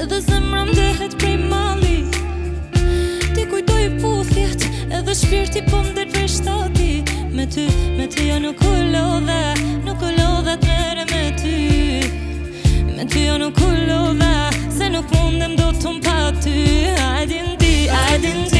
Edhe zemra më prej mali Ti kujtoj puthjet Edhe shpirti po më dërvej shtati Me ty, me ty jo nuk u lodhe Nuk u lodhe të mere me ty Me ty jo nuk u lodhe Se nuk mundem do të mpa ty Ajdi në ti, ajdi në ti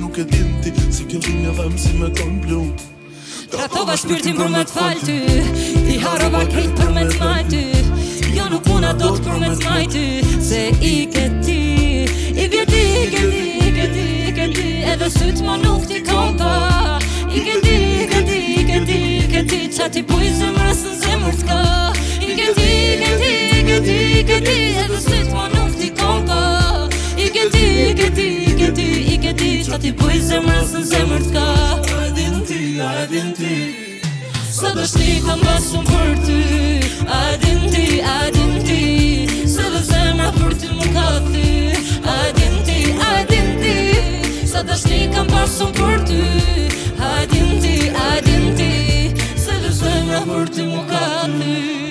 nuk e din ti Si këllim e dhe më si me kon plum Tratova shpirtin për me të falë ty I harova kejt për me të majtë Jo nuk puna do të për me të majtë Se i ke ti I vjet ti, i ke ti, i ke ti, i ke ti Edhe syt më nuk ti kompa I ke ti, i ke ti, i ke ti, i ke ti Qa ti puj zemrës në zemrës ka I ke ti, i ke ti, i ke ti, i ke ti Edhe syt më nuk ti kompa I ke ti, i ke ti, i ke ti Sa ti bëj zemrë nësë në zemrë t'ka A din ti, a ti Sa të shti kam për ty A din ti, a ti Sa dhe zemrë për ty më ka ty A din ti, a ti Sa të shti kam për ty A din ti, a ti Sa dhe zemrë për ty më ka ty